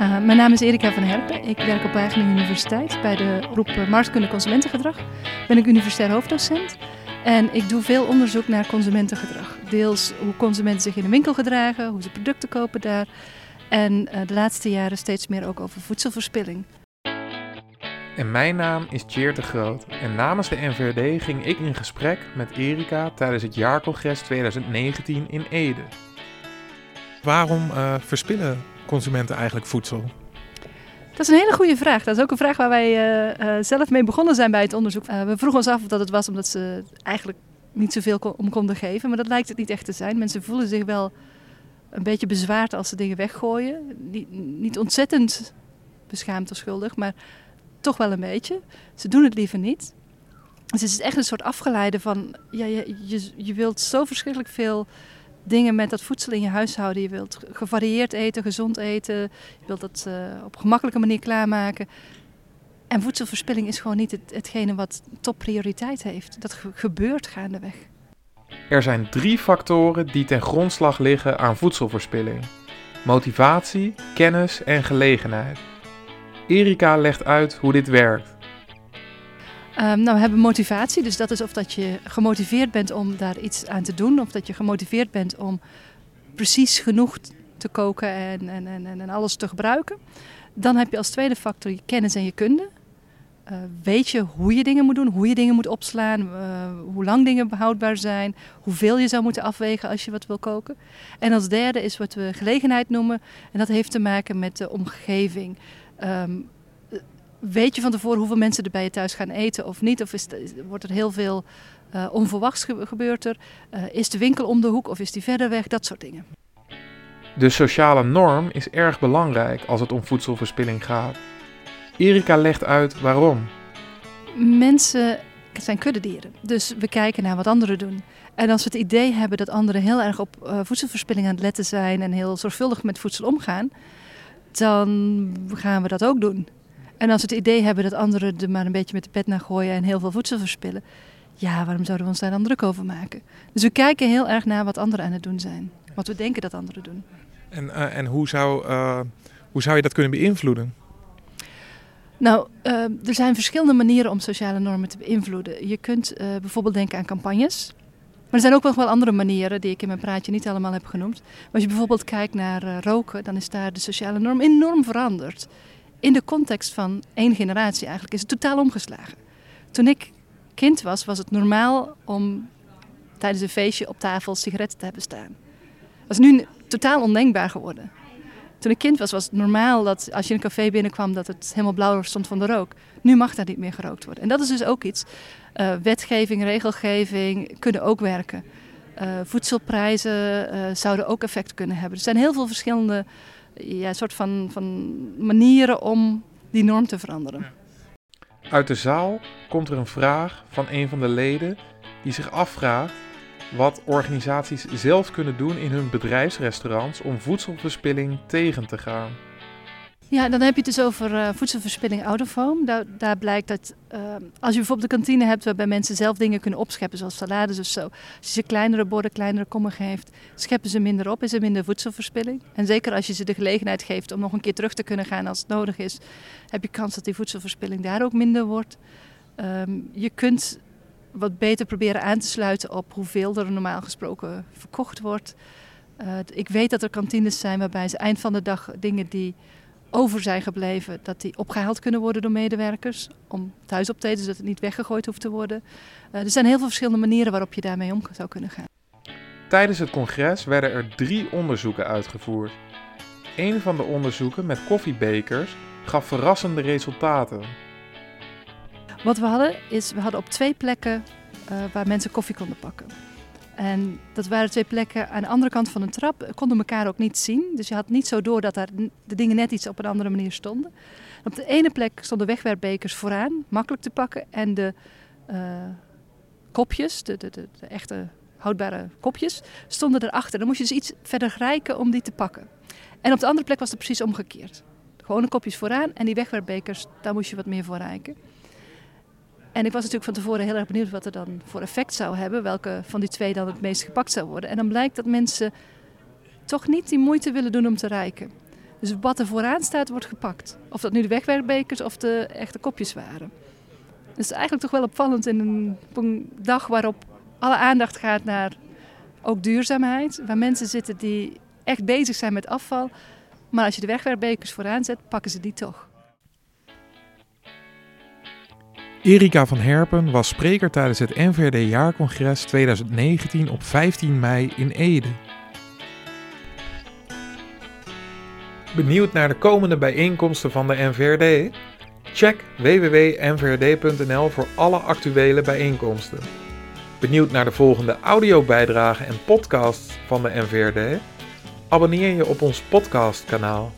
Uh, mijn naam is Erika van Herpen. Ik werk op Wageningen Universiteit bij de groep uh, Marktkunde Consumentengedrag. Ben ik universitair hoofddocent en ik doe veel onderzoek naar consumentengedrag. Deels hoe consumenten zich in de winkel gedragen, hoe ze producten kopen daar. En uh, de laatste jaren steeds meer ook over voedselverspilling. En mijn naam is Tjeerd de Groot en namens de NVRD ging ik in gesprek met Erika tijdens het jaarcongres 2019 in Ede. Waarom verspillen consumenten eigenlijk voedsel? Dat is een hele goede vraag. Dat is ook een vraag waar wij uh, uh, zelf mee begonnen zijn bij het onderzoek. Uh, we vroegen ons af of dat het was omdat ze eigenlijk niet zoveel om konden geven. Maar dat lijkt het niet echt te zijn. Mensen voelen zich wel een beetje bezwaard als ze dingen weggooien. Niet, niet ontzettend beschaamd of schuldig, maar toch wel een beetje. Ze doen het liever niet. Dus het is echt een soort afgeleide van... Ja, je, je, je wilt zo verschrikkelijk veel dingen met dat voedsel in je huishouden. Je wilt gevarieerd eten, gezond eten. Je wilt dat uh, op een gemakkelijke manier klaarmaken. En voedselverspilling is gewoon niet het, hetgene wat topprioriteit heeft. Dat gebeurt gaandeweg. Er zijn drie factoren die ten grondslag liggen aan voedselverspilling: motivatie, kennis en gelegenheid. Erika legt uit hoe dit werkt. Um, nou, we hebben motivatie, dus dat is of dat je gemotiveerd bent om daar iets aan te doen, of dat je gemotiveerd bent om precies genoeg te koken en, en, en, en alles te gebruiken. Dan heb je als tweede factor je kennis en je kunde. Uh, weet je hoe je dingen moet doen, hoe je dingen moet opslaan, uh, hoe lang dingen behoudbaar zijn, hoeveel je zou moeten afwegen als je wat wil koken. En als derde is wat we gelegenheid noemen, en dat heeft te maken met de omgeving. Um, weet je van tevoren hoeveel mensen er bij je thuis gaan eten of niet? Of is wordt er heel veel uh, onverwachts gebeurd er? Uh, is de winkel om de hoek of is die verder weg? Dat soort dingen. De sociale norm is erg belangrijk als het om voedselverspilling gaat. Erika legt uit waarom. Mensen zijn kuddedieren, dus we kijken naar wat anderen doen. En als we het idee hebben dat anderen heel erg op uh, voedselverspilling aan het letten zijn en heel zorgvuldig met voedsel omgaan, dan gaan we dat ook doen. En als we het idee hebben dat anderen er maar een beetje met de pet naar gooien en heel veel voedsel verspillen, ja, waarom zouden we ons daar dan druk over maken? Dus we kijken heel erg naar wat anderen aan het doen zijn, wat we denken dat anderen doen. En, uh, en hoe, zou, uh, hoe zou je dat kunnen beïnvloeden? Nou, uh, er zijn verschillende manieren om sociale normen te beïnvloeden. Je kunt bijvoorbeeld denken aan campagnes. Maar er zijn ook nog wel andere manieren die ik in mijn praatje niet allemaal heb genoemd. Maar als je bijvoorbeeld kijkt naar roken, dan is daar de sociale norm enorm veranderd in de context van één generatie eigenlijk is het totaal omgeslagen. Toen ik kind was, was het normaal om tijdens een feestje op tafel sigaretten te hebben staan. Dat is nu totaal ondenkbaar geworden. Toen ik kind was, was het normaal dat als je in een café binnenkwam, dat het helemaal blauw stond van de rook. Nu mag daar niet meer gerookt worden. En dat is dus ook iets. Uh, wetgeving, regelgeving kunnen ook werken. Uh, voedselprijzen uh, zouden ook effect kunnen hebben. Er zijn heel veel verschillende ja, soort van, van manieren om die norm te veranderen. Uit de zaal komt er een vraag van een van de leden die zich afvraagt wat organisaties zelf kunnen doen in hun bedrijfsrestaurants om voedselverspilling tegen te gaan. Ja, dan heb je het dus over uh, voedselverspilling home. Daar, blijkt dat uh, als je bijvoorbeeld de kantine hebt waarbij mensen zelf dingen kunnen opscheppen, zoals salades of zo. Als je ze kleinere borden, kleinere kommen geeft, scheppen ze minder op, is er minder voedselverspilling. En zeker als je ze de gelegenheid geeft om nog een keer terug te kunnen gaan als het nodig is, heb je kans dat die voedselverspilling daar ook minder wordt. Um, je kunt wat beter proberen aan te sluiten op hoeveel er normaal gesproken verkocht wordt. Uh, ik weet dat er kantines zijn waarbij ze eind van de dag dingen die over zijn gebleven, dat die opgehaald kunnen worden door medewerkers. Om thuis op te eten, zodat het niet weggegooid hoeft te worden. Uh, er zijn heel veel verschillende manieren waarop je daarmee om zou kunnen gaan. Tijdens het congres werden er drie onderzoeken uitgevoerd. Een van de onderzoeken met koffiebekers gaf verrassende resultaten. Wat we hadden is, we hadden op twee plekken uh, waar mensen koffie konden pakken. En dat waren twee plekken aan de andere kant van een trap. Konden elkaar ook niet zien. Dus je had niet zo door dat daar de dingen net iets op een andere manier stonden. op de ene plek stonden wegwerpbekers vooraan, makkelijk te pakken. En de uh, kopjes, de, de, de, de, echte houdbare kopjes, stonden erachter. Dan moest je dus iets verder rijken om die te pakken. En op de andere plek was het precies omgekeerd. Gewone kopjes vooraan en die wegwerpbekers, daar moest je wat meer voor rijken. En ik was natuurlijk van tevoren heel erg benieuwd wat er dan voor effect zou hebben. Welke van die twee dan het meest gepakt zou worden. En dan blijkt dat mensen toch niet die moeite willen doen om te rijken. Dus wat er vooraan staat, wordt gepakt. Of dat nu de wegwerpbekers of de echte kopjes waren. Dus eigenlijk toch wel opvallend in een, een dag waarop alle aandacht gaat naar ook duurzaamheid. Waar mensen zitten die echt bezig zijn met afval. Maar als je de wegwerpbekers vooraan zet, pakken ze die toch. Erika van Herpen was spreker tijdens het NVRD Jaarcongres 2019 op 15 mei in Ede. Benieuwd naar de komende bijeenkomsten van de NVRD? Check www.nvrd.nl voor alle actuele bijeenkomsten. Benieuwd naar de volgende audiobijdragen en podcasts van de NVRD? Abonneer je op ons podcastkanaal.